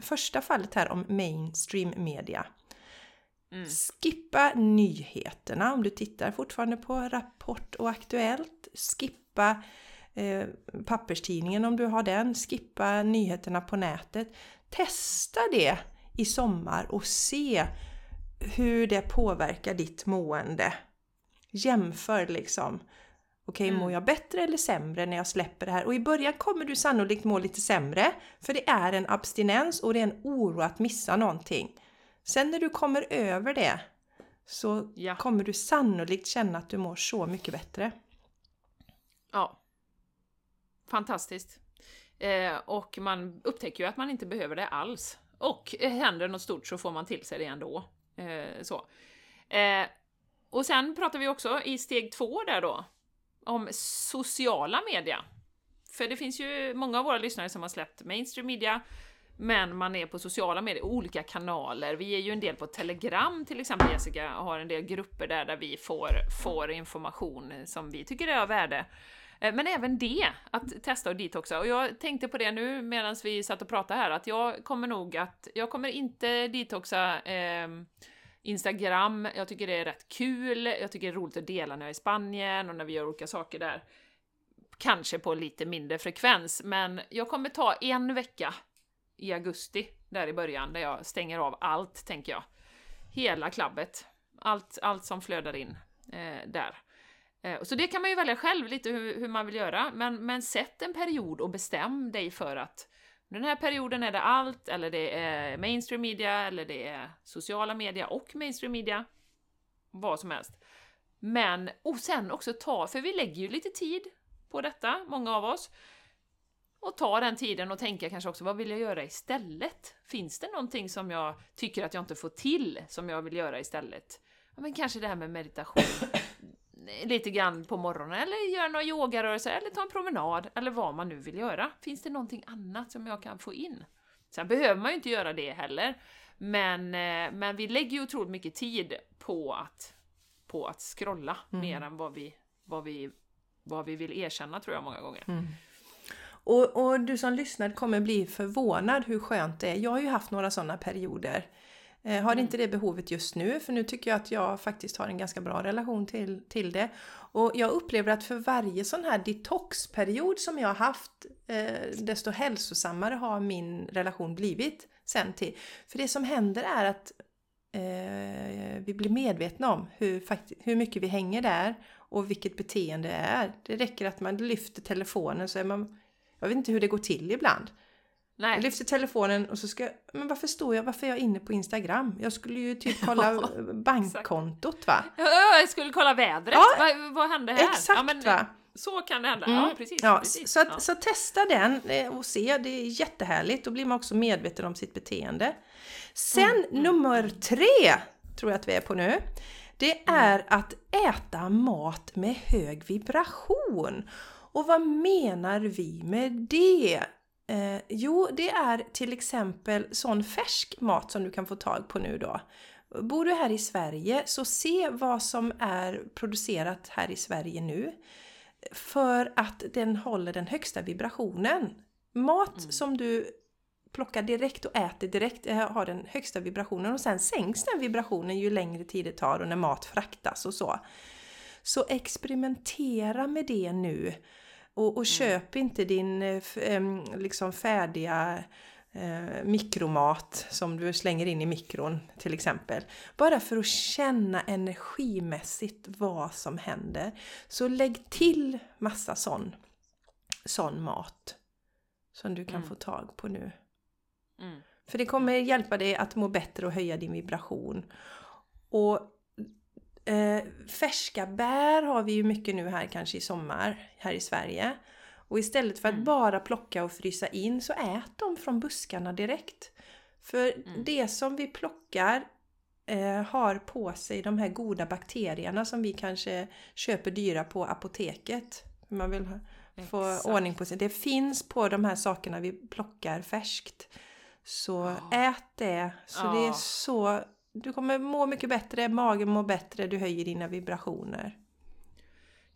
första fallet här om mainstream media. Mm. Skippa nyheterna om du tittar fortfarande på Rapport och Aktuellt. Skippa eh, papperstidningen om du har den. Skippa nyheterna på nätet. Testa det i sommar och se hur det påverkar ditt mående. Jämför liksom. Okej, Mm. mår jag bättre eller sämre när jag släpper det här? Och i början kommer du sannolikt må lite sämre, för det är en abstinens och det är en oro att missa någonting. Sen när du kommer över det så Ja. kommer du sannolikt känna att du mår så mycket bättre. Ja. Fantastiskt. Eh, och man upptäcker ju att man inte behöver det alls. Och eh, händer något stort så får man till sig det ändå. Eh, så. Eh, och sen pratar vi också i steg två där då, om sociala media. För det finns ju många av våra lyssnare som har släppt mainstream media, men man är på sociala medier, olika kanaler. Vi är ju en del på Telegram till exempel, Jessica, och har en del grupper där, där vi får, får information som vi tycker är av värde. Eh, men även det, att testa och detoxa. Och jag tänkte på det nu medan vi satt och pratade här, att jag kommer nog att, jag kommer inte detoxa eh, Instagram, jag tycker det är rätt kul, jag tycker det är roligt att dela när jag är i Spanien och när vi gör olika saker där. Kanske på lite mindre frekvens, men jag kommer ta en vecka i augusti, där i början, där jag stänger av allt, tänker jag. Hela klabbet. Allt, allt som flödar in eh, där. Eh, så det kan man ju välja själv lite hur, hur man vill göra, men, men sätt en period och bestäm dig för att den här perioden är det allt, eller det är mainstream media, eller det är sociala media och mainstream media. Vad som helst. Men, och sen också ta, för vi lägger ju lite tid på detta, många av oss. Och ta den tiden och tänka kanske också, vad vill jag göra istället? Finns det någonting som jag tycker att jag inte får till, som jag vill göra istället? Ja, men kanske det här med meditation lite grann på morgonen, eller göra några yogarörelser, eller ta en promenad, eller vad man nu vill göra. Finns det någonting annat som jag kan få in? Sen behöver man ju inte göra det heller, men, eh, men vi lägger ju otroligt mycket tid på att, på att scrolla, mer än vad vi, vad, vi, vad vi vill erkänna tror jag många gånger. Och, och du som lyssnar kommer bli förvånad hur skönt det är. Jag har ju haft några sådana perioder. Eh, har inte det behovet just nu, för nu tycker jag att jag faktiskt har en ganska bra relation till, till det. Och jag upplever att för varje sån här detoxperiod som jag har haft, eh, desto hälsosammare har min relation blivit sen till. För det som händer är att eh, vi blir medvetna om hur, hur mycket vi hänger där och vilket beteende det är. Det räcker att man lyfter telefonen så är man... Jag vet inte hur det går till ibland. Jag Nej, lyfter telefonen och så ska Men varför står jag? Varför är jag inne på Instagram? Jag skulle ju typ kolla Ja, bankkontot va? Ö, jag skulle kolla vädret, Ja, vad, vad hände här? Exakt ja, men, va? Så kan det hända, Mm. ja precis. Ja, precis. så, att, ja. så testa den eh, och se, det är jättehärligt. Då blir man också medveten om sitt beteende. Sen Mm, nummer tre, tror jag att vi är på nu. Det Mm. är att äta mat med hög vibration. Och vad menar vi med det? Eh, jo, det är till exempel sån färsk mat som du kan få tag på nu då. Bor du här i Sverige så se vad som är producerat här i Sverige nu. För att den håller den högsta vibrationen. Mat Mm. som du plockar direkt och äter direkt eh, har den högsta vibrationen och sen sänks den vibrationen ju längre tid det tar och när mat fraktas och så. Så experimentera med det nu. Och, och köp inte din eh, liksom färdiga eh, mikromat som du slänger in i mikron till exempel. Bara för att känna energimässigt vad som händer. Så lägg till massa sån, sån mat som du kan Mm. få tag på nu. Mm. För det kommer hjälpa dig att må bättre och höja din vibration. Och eh, färska bär har vi ju mycket nu här kanske i sommar här i Sverige. Och istället för att Mm. bara plocka och frysa in så ät de från buskarna direkt. För Mm. det som vi plockar eh, har på sig de här goda bakterierna som vi kanske köper dyra på apoteket. Man vill få Exakt. ordning på sig. Det finns på de här sakerna vi plockar färskt. Så Ja. ät det. Så det är så... Du kommer må mycket bättre, magen mår bättre, du höjer dina vibrationer.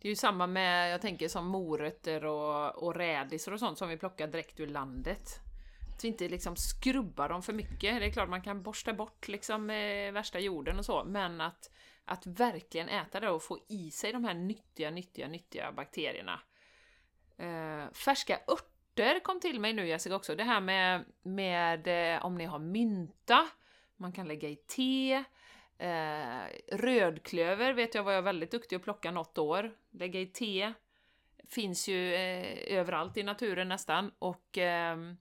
Det är ju samma med, jag tänker som morötter och, och rädisor och sånt som vi plockar direkt ur landet. Att vi inte liksom skrubbar dem för mycket. Det är klart man kan borsta bort liksom eh, värsta jorden och så, men att, att verkligen äta det och få i sig de här nyttiga, nyttiga, nyttiga bakterierna. Eh, färska örter kom till mig nu Jessica också. Det här med, med eh, om ni har mynta, man kan lägga i te. Eh, rödklöver vet jag var jag väldigt duktig att plocka något år. Lägga i te. Finns ju eh, överallt i naturen nästan. Och ehm,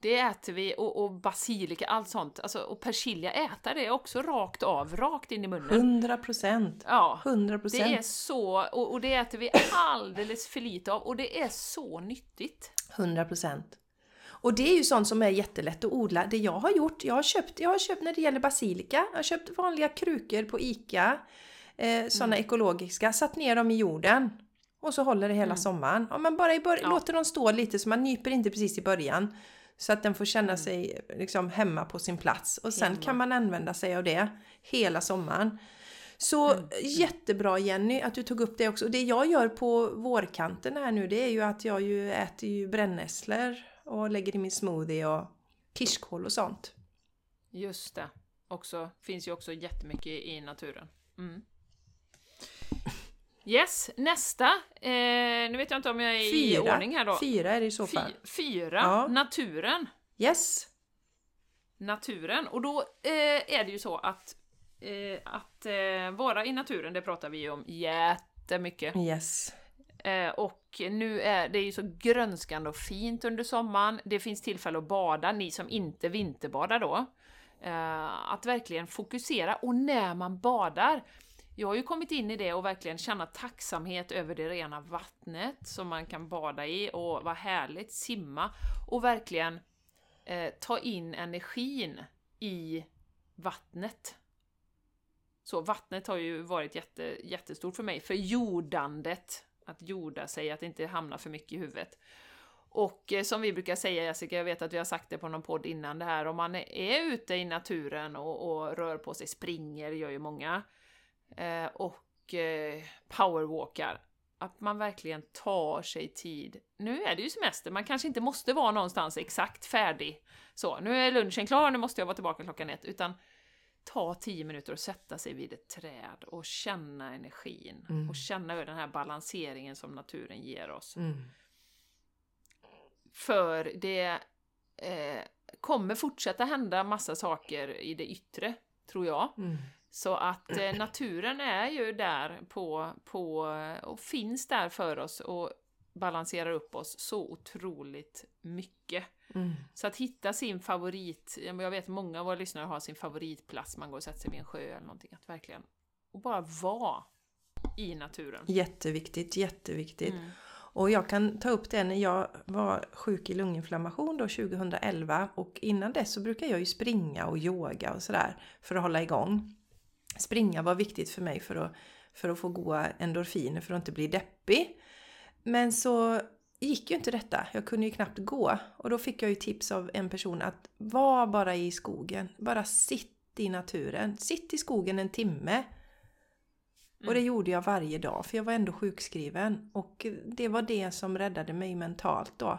det äter vi, och, och basilika, allt sånt. Alltså, och persilja, äta det också rakt av, rakt in i munnen. 100 procent! Ja, 100 det är så, och, och det äter vi alldeles för lite av, och det är så nyttigt. 100 procent! Och det är ju sånt som är jättelätt att odla. Det jag har gjort, jag har köpt, jag har köpt när det gäller basilika, jag har köpt vanliga krukor på ICA, eh, sådana ekologiska, satt ner dem i jorden. Och så håller det hela Mm. sommaren. Ja, men bara i bör- Ja. låter dem stå lite så man nyper inte precis i början. Så att den får känna Mm. sig liksom hemma på sin plats. Och sen Hemma. kan man använda sig av det hela sommaren. Så Mm, jättebra Jenny att du tog upp det också. Och det jag gör på vårkanten här nu det är ju att jag ju äter ju brännässlor och lägger i min smoothie och kirskål och sånt. Just det. Också, finns ju också jättemycket i naturen. Mm. Yes, nästa. Eh, nu vet jag inte om jag är i Fyra. ordning här då. Fyra är det i så fall. Fy, fyra. Ja. Naturen. Yes! Naturen. Och då eh, är det ju så att, eh, att eh, vara i naturen, det pratar vi ju om jättemycket. Yes. Eh, och nu är det ju så grönskande och fint under sommaren. Det finns tillfälle att bada, ni som inte vinterbadar då. Eh, att verkligen fokusera, och när man badar, jag har ju kommit in i det och verkligen känna tacksamhet över det rena vattnet som man kan bada i och vad härligt, simma och verkligen eh, ta in energin i vattnet. Så vattnet har ju varit jätte, jättestort för mig, för jordandet, att jorda sig, att inte hamna för mycket i huvudet. Och eh, som vi brukar säga Jessica, jag vet att vi har sagt det på någon podd innan det här, om man är, är ute i naturen och, och rör på sig, springer, gör ju många, eh, och eh, powerwalkar, att man verkligen tar sig tid. Nu är det ju semester, man kanske inte måste vara någonstans exakt färdig. Så, nu är lunchen klar, nu måste jag vara tillbaka klockan ett, utan ta tio minuter och sätta sig vid ett träd och känna energin Mm. och känna den här balanseringen som naturen ger oss. Mm. För det eh, kommer fortsätta hända massa saker i det yttre, tror jag. Mm. Så att eh, naturen är ju där på, på, och finns där för oss och balanserar upp oss så otroligt mycket. Mm. Så att hitta sin favorit, jag vet många av våra lyssnare har sin favoritplats, man går och sätter sig vid en sjö eller någonting, att verkligen, och bara vara i naturen. Jätteviktigt, jätteviktigt. Mm. Och jag kan ta upp det när jag var sjuk i lunginflammation då 2011 och innan dess så brukar jag ju springa och yoga och sådär för att hålla igång. Springa var viktigt för mig för att, för att få goda endorfiner för att inte bli deppig. Men så gick ju inte detta. Jag kunde ju knappt gå. Och då fick jag ju tips av en person att var bara i skogen. Bara sitta i naturen. Sitt i skogen en timme. Och Mm. det gjorde jag varje dag för jag var ändå sjukskriven. Och det var det som räddade mig mentalt då.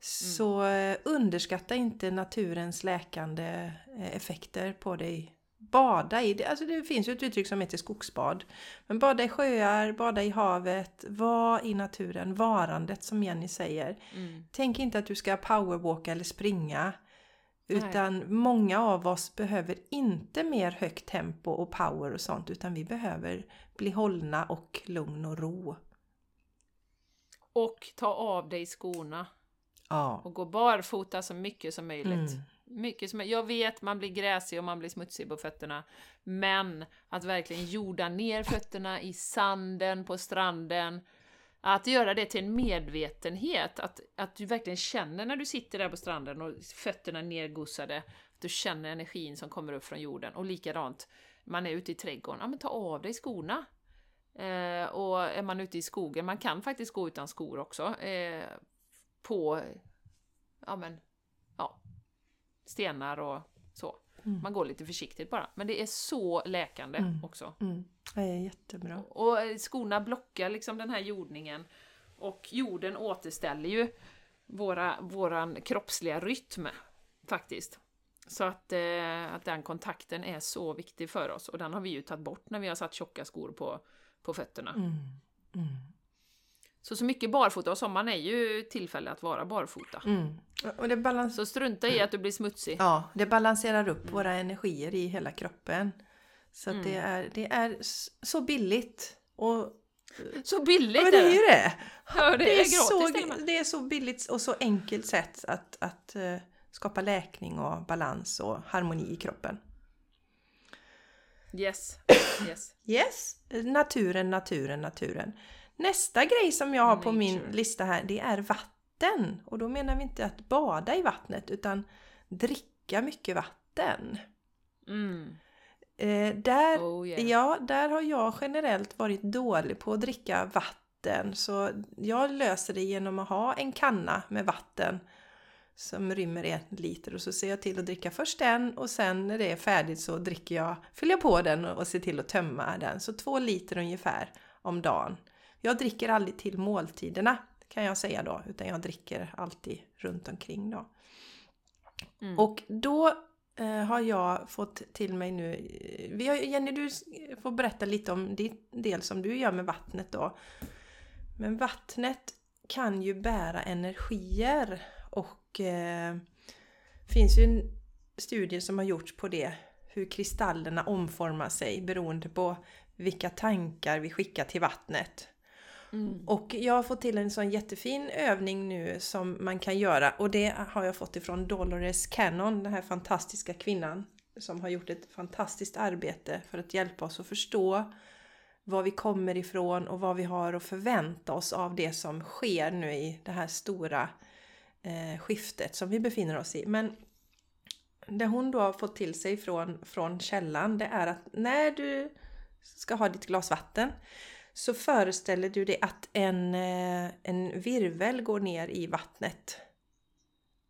Så eh, underskatta inte naturens läkande eh, effekter på dig. Bada i det. Alltså det finns ju ett uttryck som heter skogsbad. Men bada i sjöar, bada i havet, var i naturen, varandet som Jenny säger. Mm. Tänk inte att du ska powerwalka eller springa. Nej. Utan många av oss behöver inte mer högt tempo och power och sånt utan vi behöver bli hållna och lugn och ro. Och ta av dig skorna Ja. och gå barfota så mycket som möjligt. Mm. Mycket som, jag vet, man blir gräsig och man blir smutsig på fötterna. Men att verkligen jorda ner fötterna i sanden på stranden. Att göra det till en medvetenhet. Att, att du verkligen känner när du sitter där på stranden och fötterna nergossade. Att du känner energin som kommer upp från jorden. Och likadant, man är ute i trädgården. Ja men ta av dig skorna. Eh, och är man ute i skogen, man kan faktiskt gå utan skor också. Eh, på, ja men, stenar och så. Mm. Man går lite försiktigt bara. Men det är så läkande Mm. också. Mm. Det är jättebra. Och eh, skorna blockar liksom den här jordningen. Och jorden återställer ju våra, våran kroppsliga rytm faktiskt. Så att, eh, att den kontakten är så viktig för oss. Och den har vi ju tagit bort när vi har satt tjocka skor på, på fötterna. Mm. Mm. Så så mycket barfota, och sommaren är ju tillfälle att vara barfota. Mm. Och det, balans- Så strunta i att du blir smutsig. ja, det balanserar upp våra energier i hela kroppen. Så Mm. det, är, det är så billigt. Och, Så billigt ja, det är ju det! Ja, det, Det är, är gratis så, det är så billigt och så enkelt sätt att, att eh, skapa läkning och balans och harmoni i kroppen. Yes. yes. Yes, naturen, naturen, naturen. Nästa grej som jag har på min lista här, det är vatten. Och då menar vi inte att bada i vattnet utan dricka mycket vatten. Mm. Eh, där, Oh yeah. ja, där har jag generellt varit dålig på att dricka vatten. Så jag löser det genom att ha en kanna med vatten som rymmer en liter och så ser jag till att dricka först den och sen när det är färdigt så dricker jag, fyller jag på den och ser till att tömma den. Så två liter ungefär om dagen. Jag dricker aldrig till måltiderna kan jag säga då, utan jag dricker alltid runt omkring då. Mm. Och då eh, har jag fått till mig nu, vi har, Jenny du får berätta lite om din del som du gör med vattnet då. Men vattnet kan ju bära energier och eh, finns ju en studie som har gjorts på det, hur kristallerna omformar sig beroende på vilka tankar vi skickar till vattnet. Mm. Och jag har fått till en sån jättefin övning nu som man kan göra och det har jag fått ifrån Dolores Cannon, den här fantastiska kvinnan som har gjort ett fantastiskt arbete för att hjälpa oss att förstå var vi kommer ifrån och vad vi har att förvänta oss av det som sker nu i det här stora eh, skiftet som vi befinner oss i. Men det hon då har fått till sig från, från källan det är att när du ska ha ditt glas vatten så föreställer du dig att en, eh, en virvel går ner i vattnet.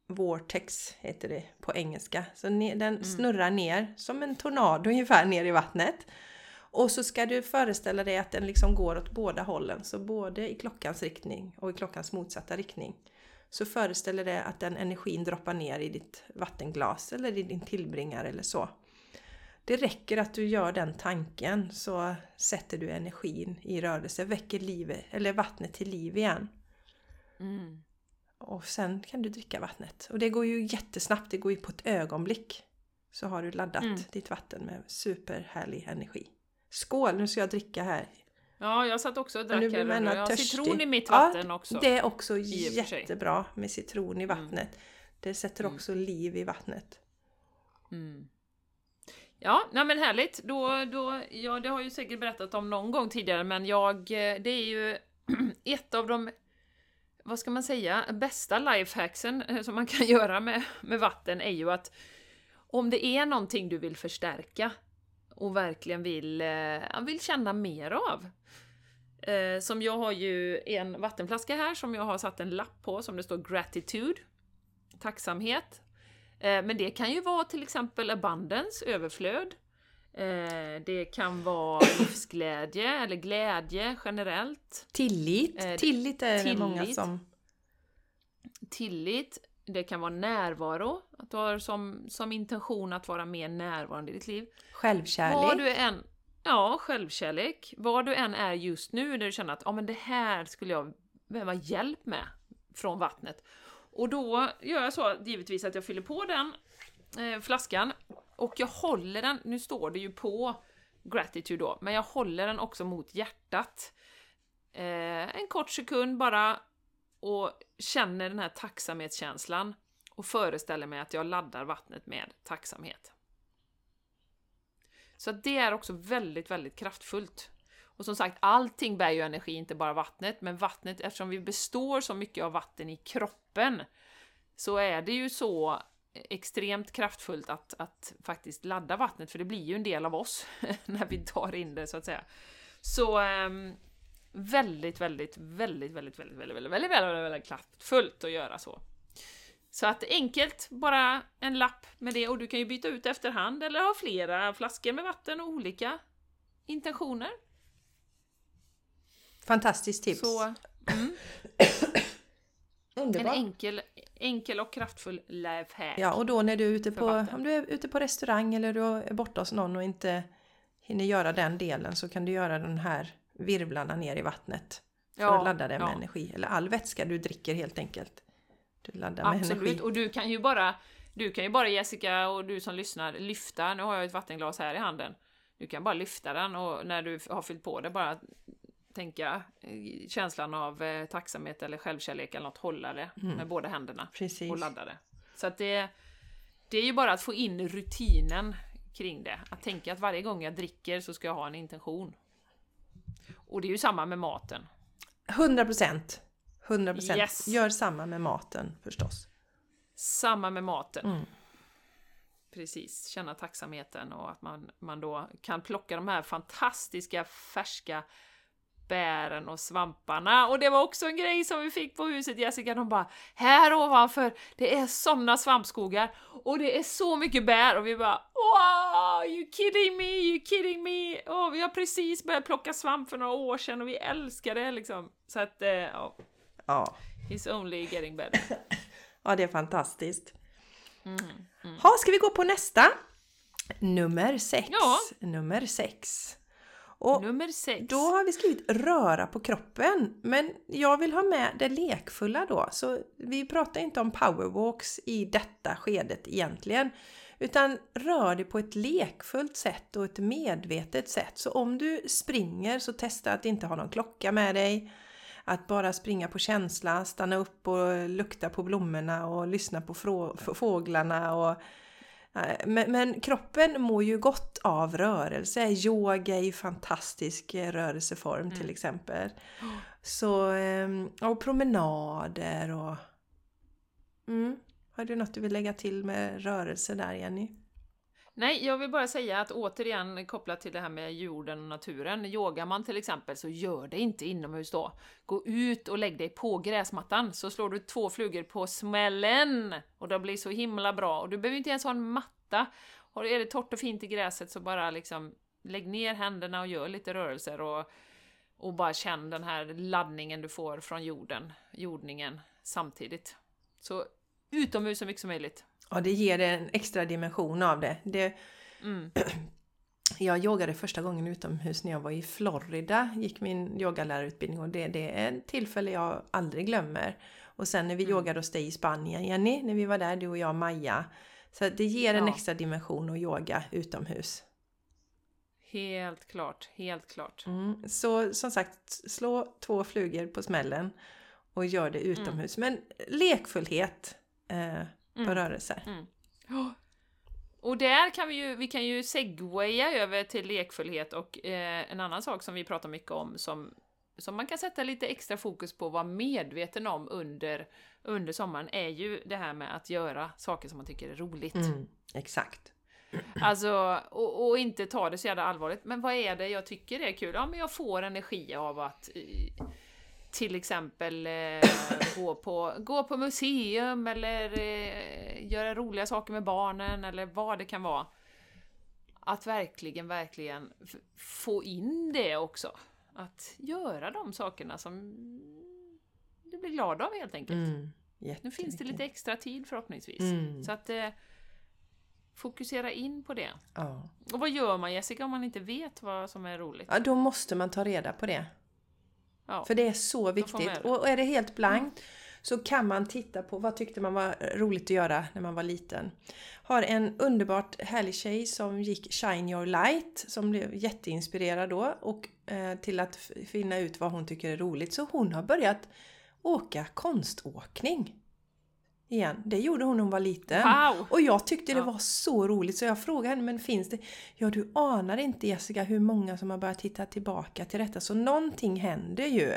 Vortex heter det på engelska. Så den snurrar ner som en tornado ungefär ner i vattnet. Och så ska du föreställa dig att den liksom går åt båda hållen. Så både i klockans riktning och i klockans motsatta riktning. Så föreställer det att den energin droppar ner i ditt vattenglas eller i din tillbringare eller så. Det räcker att du gör den tanken så sätter du energin i rörelse, väcker livet, eller vattnet till liv igen. Mm. Och sen kan du dricka vattnet. Och det går ju jättesnabbt, det går ju på ett ögonblick. Så har du laddat Mm. ditt vatten med superhärlig energi. Skål! Nu ska jag dricka här. Ja, jag satt också och drack här. Jag har törstig. citron i mitt Ja, vatten också. Det är också jättebra med citron i vattnet. Det sätter Mm. också liv i vattnet. Mm. Ja, nej men härligt. Då, då, ja, det har jag ju säkert berättat om någon gång tidigare, men jag, eh, det är ju ett av de, vad ska man säga, bästa lifehacksen eh, som man kan göra med, med vatten är ju att om det är någonting du vill förstärka och verkligen vill, eh, vill känna mer av. Som jag har ju en vattenflaska här som jag har satt en lapp på som det står gratitude, tacksamhet. Eh, men det kan ju vara till exempel abundance, överflöd. Eh, det kan vara livsglädje eller glädje generellt. Tillit. Eh, tillit är det tillit. många som... Tillit. Det kan vara närvaro. Att du har som, som intention att vara mer närvarande i ditt liv. Självkärlek. Vad du än... Ja, självkärlek. Vad du än är just nu där du känner att ja, men det här skulle jag behöva hjälp med från vattnet. Och då gör jag så givetvis att jag fyller på den eh, flaskan och jag håller den, nu står det ju på gratitude då, men jag håller den också mot hjärtat. Eh, en kort sekund bara och känner den här tacksamhetskänslan och föreställer mig att jag laddar vattnet med tacksamhet. Så det är också väldigt, väldigt kraftfullt. Och som sagt, allting bär ju energi, inte bara vattnet, men vattnet, eftersom vi består så mycket av vatten i kroppen, så är det ju så extremt kraftfullt att, att faktiskt ladda vattnet, för det blir ju en del av oss när vi tar in det, så att säga. Så väldigt, väldigt, väldigt, väldigt, väldigt, väldigt, väldigt, väldigt, väldigt, väldigt, väldigt kraftfullt att göra så. Så att enkelt, bara en lapp med det och du kan ju byta ut efterhand eller ha flera flaskor med vatten och olika intentioner. Fantastiskt tips. Så mm, en enkel, enkel och kraftfull lifehack. Ja, och då när du är ute på, vatten. om du är ute på restaurang eller du är borta hos någon och inte hinner göra den delen så kan du göra den här virvlarna ner i vattnet. För Ja, att ladda det med ja. energi. Eller all vätska du dricker helt enkelt. Du laddar med Absolut, energi. och du kan ju bara, du kan ju bara Jessica och du som lyssnar lyfta, nu har jag ett vattenglas här i handen. Du kan bara lyfta den och när du har fyllt på det bara tänka eh, känslan av eh, tacksamhet eller självkärlek eller något, hålla det med båda händerna Precis. och ladda det. Så att det, det är ju bara att få in rutinen kring det. Att tänka att varje gång jag dricker så ska jag ha en intention. Och det är ju samma med maten. 100 procent. 100 procent. Yes. Gör samma med maten förstås. Samma med maten. Mm. Precis, känna tacksamheten och att man, man då kan plocka de här fantastiska färska bären och svamparna. Och det var också en grej som vi fick på huset Jessica, de bara Här ovanför, det är såna svampskogar och det är så mycket bär och vi bara Wow, you kidding me, you kidding me! Och vi har precis börjat plocka svamp för några år sedan och vi älskar det liksom. Så att, eh, ja, Ja. he's only getting better. ja, det är fantastiskt. Mm. Ha, ska vi gå på nästa? Nummer sex. Ja. Nummer sex. Och Nummer sex. Då har vi skrivit röra på kroppen, men jag vill ha med det lekfulla då. Så vi pratar inte om powerwalks i detta skedet egentligen. Utan rör dig på ett lekfullt sätt och ett medvetet sätt. Så om du springer så testa att inte ha någon klocka med dig. Att bara springa på känsla, stanna upp och lukta på blommorna och lyssna på fåglarna och Men, men kroppen mår ju gott av rörelse. Yoga är ju fantastisk eh, rörelseform till exempel. Så, ehm, och promenader och... Mm. Har du något du vill lägga till med rörelse där Jenny? Nej, jag vill bara säga att återigen kopplat till det här med jorden och naturen. Yogar man till exempel så gör det inte inomhus då. Gå ut och lägg dig på gräsmattan så slår du två flugor på smällen och det blir så himla bra. Och du behöver inte ens ha en matta. Och är det torrt och fint i gräset så bara liksom lägg ner händerna och gör lite rörelser och, och bara känn den här laddningen du får från jorden, jordningen samtidigt. Så utomhus så mycket som möjligt. Ja, det ger en extra dimension av det. det Mm. jag yogade första gången utomhus när jag var i Florida, gick min yogalärarutbildning och det, det är ett tillfälle jag aldrig glömmer. Och sen när vi Mm. yogade hos dig i Spanien, Jenny, när vi var där, du och jag och Maja. Så det ger en Ja. extra dimension att yoga utomhus. Helt klart, helt klart. Mm. Så som sagt, slå två flugor på smällen och gör det utomhus. Men lekfullhet eh, på Mm. rörelse. Ja. Och där kan vi ju, vi kan ju segwaya över till lekfullhet och eh, en annan sak som vi pratar mycket om som, som man kan sätta lite extra fokus på och vara medveten om under, under sommaren är ju det här med att göra saker som man tycker är roligt. Mm, exakt. Alltså, och, och inte ta det så jävla allvarligt. Men vad är det jag tycker är kul? Ja, men jag får energi av att eh, till exempel eh, gå, på, gå på museum eller eh, göra roliga saker med barnen eller vad det kan vara. Att verkligen, verkligen få in det också. Att göra de sakerna som du blir glad av helt enkelt. Mm. Nu finns det lite extra tid förhoppningsvis. Mm. Så att eh, fokusera in på det. Ja. Och vad gör man Jessica om man inte vet vad som är roligt? ja, då måste man ta reda på det. Ja. För det är så viktigt. Mm. Och är det helt blankt så kan man titta på vad tyckte man var roligt att göra när man var liten. Har en underbart härlig tjej som gick Shine Your Light som blev jätteinspirerad då och eh, till att finna ut vad hon tycker är roligt. Så hon har börjat åka konståkning. Igen. Det gjorde hon när hon var liten. Wow! Och jag tyckte det var så roligt så jag frågade henne, men finns det... Ja, du anar inte Jessica hur många som har börjat titta tillbaka till detta. Så någonting händer ju.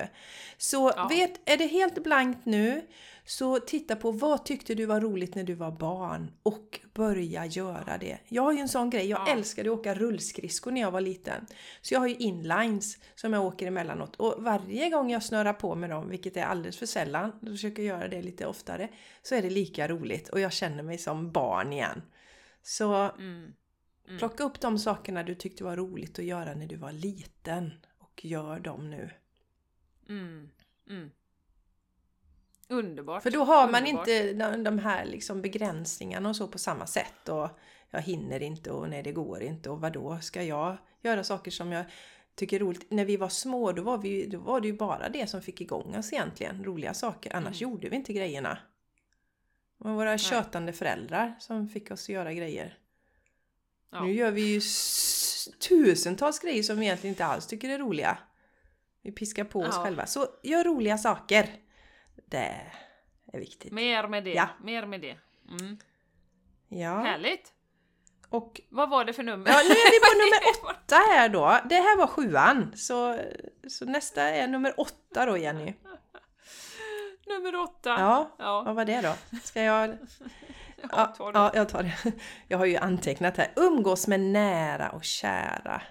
Så Ja. vet, är det helt blankt nu, så titta på vad tyckte du var roligt när du var barn och börja göra det. Jag har ju en sån grej, jag Ja. älskade att åka rullskridskor när jag var liten. Så jag har ju inlines som jag åker emellanåt och varje gång jag snurrar på med dem, vilket är alldeles för sällan, jag försöker göra det lite oftare, så är det lika roligt och jag känner mig som barn igen. Så Mm. Mm. plocka upp de sakerna du tyckte var roligt att göra när du var liten och gör dem nu. Mm. Mm. Underbart. För då har man Underbart. inte de, de här liksom begränsningarna och så på samma sätt. Och jag hinner inte och nej det går inte och vad då ska jag göra saker som jag tycker är roligt. När vi var små då var, vi, då var det ju bara det som fick igång oss egentligen, roliga saker. Annars Mm. gjorde vi inte grejerna. Det var våra tjötande föräldrar som fick oss att göra grejer. Ja. Nu gör vi ju tusentals grejer som vi egentligen inte alls tycker är roliga. Vi piskar på oss Ja. själva. Så gör roliga saker. Det är viktigt. Mer med det. Ja. Mer med det. Mm. Ja. Härligt! Och Vad var det för nummer? ja, nu är vi på nummer åtta här då. Det här var sjuan. Så, så nästa är nummer åtta då Jenny. nummer åtta. Ja, Ja. vad var det då? Ska jag... Ja, Ja, ja, jag tar det. Jag har ju antecknat här. Umgås med nära och kära.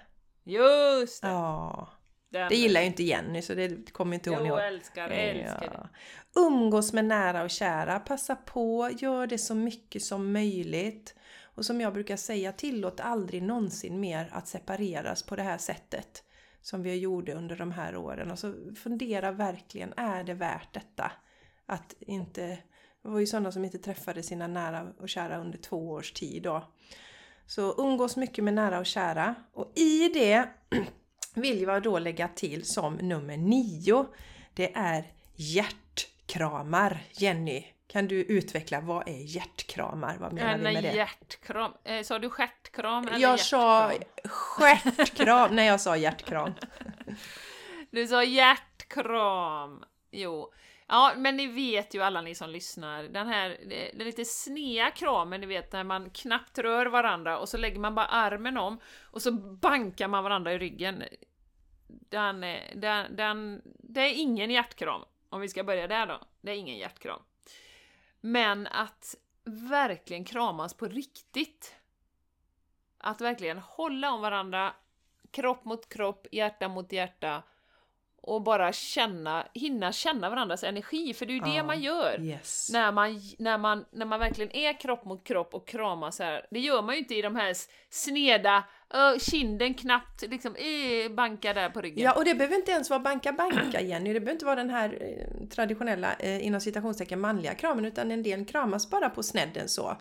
Just det! Ja. Den. Det gillar ju inte Jenny så det kommer inte hon ihåg. älskar, älskar det. Ja. Umgås med nära och kära. Passa på, gör det så mycket som möjligt. Och som jag brukar säga, tillåt aldrig någonsin mer att separeras på det här sättet. Som vi gjorde under de här åren. Och så fundera verkligen, är det värt detta? Att inte... Det var ju sådana som inte träffade sina nära och kära under två års tid då. Så umgås mycket med nära och kära. Och i det vill jag då lägga till som nummer nio. Det är hjärtkramar. Jenny, kan du utveckla vad är hjärtkramar? Vad menar En vi med det? hjärtkram. Eh, sa du stjärtkram eller Jag sa hjärtkram? stjärtkram när jag sa hjärtkram. Du sa hjärtkram. Jo. Ja, men ni vet ju alla ni som lyssnar, den här den lite snea kramen, ni vet när man knappt rör varandra och så lägger man bara armen om och så bankar man varandra i ryggen. Den, den, den, det är ingen hjärtkram, om vi ska börja där då. Det är ingen hjärtkram. Men att verkligen kramas på riktigt. Att verkligen hålla om varandra, kropp mot kropp, hjärta mot hjärta och bara känna, hinna känna varandras energi, för det är ju det Ja. man gör. Yes. När man, när, man, när man verkligen är kropp mot kropp och kramas här. Det gör man ju inte i de här sneda, ö, kinden knappt liksom eh, bankar där på ryggen. Ja, och det behöver inte ens vara banka banka Jenny. Det behöver inte vara den här eh, traditionella, eh, inom citationstecken, manliga kramen. Utan en del kramas bara på snedden så.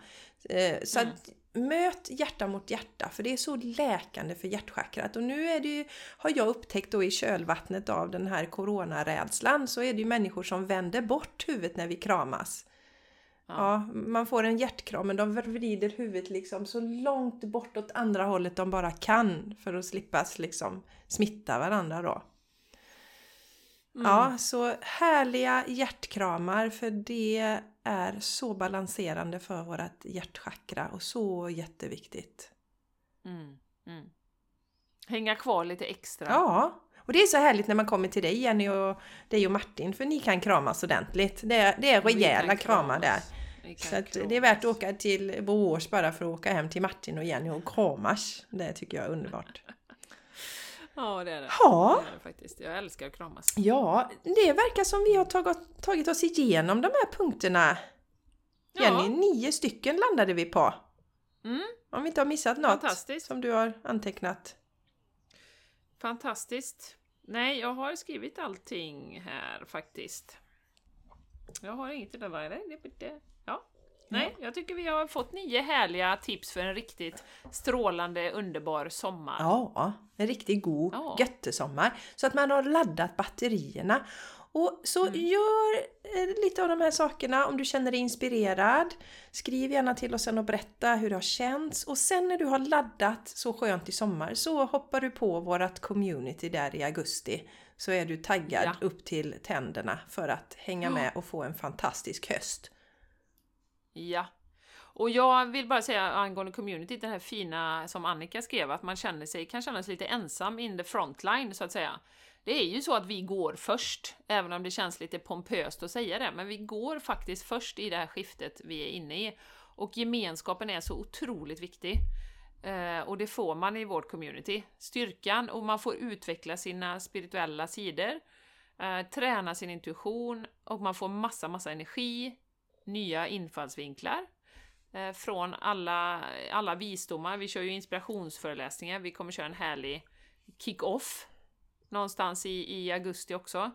Eh, så Mm. att möt hjärta mot hjärta, för det är så läkande för hjärtchakrat. Och nu är det ju, har jag upptäckt då i kölvattnet av den här coronarädslan, så är det ju människor som vänder bort huvudet när vi kramas. Ja, man får en hjärtkram men de vrider huvudet liksom så långt bort åt andra hållet de bara kan för att slippa liksom smitta varandra då. Ja, så härliga hjärtkramar för det är så balanserande för vårt hjärtchakra och så jätteviktigt. Mm, mm. Hänga kvar lite extra. Ja, och det är så härligt när man kommer till dig Jenny och dig och Martin för ni kan kramas ordentligt. Det är, det är rejäla kramar där. Så det är värt att åka till Borås bara för att åka hem till Martin och Jenny och kramas. Det tycker jag är underbart. Ja, det är det. Ja. Det är det faktiskt. Jag älskar att kramas. Ja, det verkar som vi har tagit, tagit oss igenom de här punkterna. Ja. Jenny, nio stycken landade vi på. Mm, Om vi inte har missat något som du har antecknat. Fantastiskt. Nej, jag har skrivit allting här faktiskt. Jag har inget i det där. Ja. Nej, jag tycker vi har fått nio härliga tips för en riktigt strålande, underbar sommar. Ja, en riktigt god Ja. göttesommar. Så att man har laddat batterierna. Och så Mm. gör eh, lite av de här sakerna om du känner dig inspirerad. Skriv gärna till oss sen och berätta hur det har känts. Och sen när du har laddat så skönt i sommar så hoppar du på vårat community där i augusti. Så är du taggad Ja. upp till tänderna för att hänga med och få en fantastisk höst. Ja. Och jag vill bara säga angående community, den här fina som Annika skrev, att man känner sig, kan känna sig lite ensam in the frontline så att säga. Det är ju så att vi går först, även om det känns lite pompöst att säga det, men vi går faktiskt först i det här skiftet vi är inne i. Och gemenskapen är så otroligt viktig. Eh, och det får man i vårt community. Styrkan och man får utveckla sina spirituella sidor, eh, träna sin intuition och man får massa, massa energi, nya infallsvinklar eh, från alla, alla visdomar. Vi kör ju inspirationsföreläsningar, vi kommer köra en härlig kick-off någonstans i, i augusti också.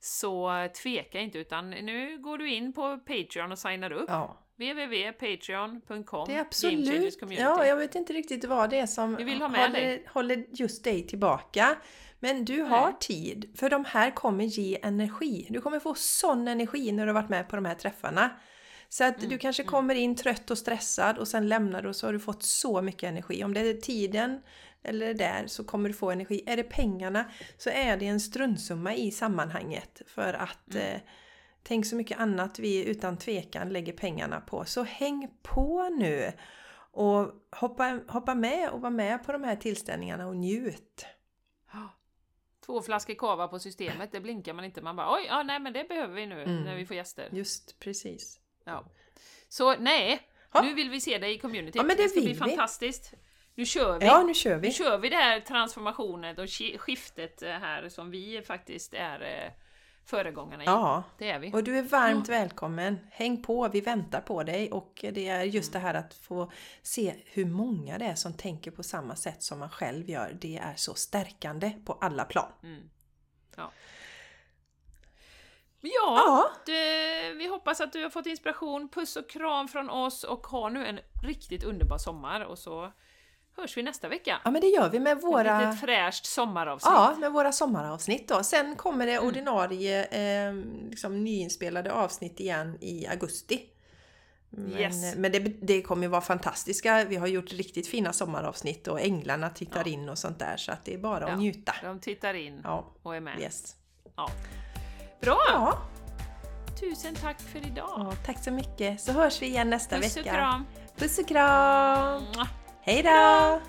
Så tveka inte utan nu går du in på Patreon och signar upp. Ja, www.patreon.com det är absolut... Ja, jag vet inte riktigt vad det är som Vi vill ha med håller, dig. håller just dig tillbaka. Men du har tid, för de här kommer ge energi. Du kommer få sån energi när du har varit med på de här träffarna. Så att Mm, du kanske kommer in trött och stressad och sen lämnar du och så har du fått så mycket energi. Om det är tiden eller det där så kommer du få energi. Är det pengarna så är det en struntsumma i sammanhanget. För att Mm. eh, tänk så mycket annat vi utan tvekan lägger pengarna på. Så häng på nu! Och hoppa, hoppa med och var med på de här tillställningarna och njut. Två flaskor kava på systemet, det blinkar man inte. Man bara oj, ja, nej men det behöver vi nu Mm. när vi får gäster. Just precis. Ja. Så nej, Ja. nu vill vi se dig i communityt. Ja, men det ska bli vi. fantastiskt. Nu kör vi! Ja, nu kör Nu vi! kör vi det här transformationen och ki- skiftet eh, här som vi faktiskt är eh, föregångarna i. Ja, Det är vi. och du är varmt välkommen. Häng på, vi väntar på dig. Och det är just Mm. det här att få se hur många det är som tänker på samma sätt som man själv gör. Det är så stärkande på alla plan. Mm. Ja. Ja, Ja, det, vi hoppas att du har fått inspiration. Puss och kram från oss och ha nu en riktigt underbar sommar och så hörs vi nästa vecka. ja men det gör vi med Ett våra... litet fräscht sommaravsnitt. Ja, med våra sommaravsnitt då. Sen kommer det Mm. ordinarie eh, liksom, nyinspelade avsnitt igen i augusti. Men, Yes. men det, det kommer ju vara fantastiska. Vi har gjort riktigt fina sommaravsnitt och änglarna tittar Ja. in och sånt där. Så att det är bara Ja. att njuta. De tittar in Ja, och är med. yes. Ja. Bra! Ja, Tusen tack för idag! ja, tack så mycket. Så hörs vi igen nästa Puss och vecka. kram! Puss och kram! Hej då!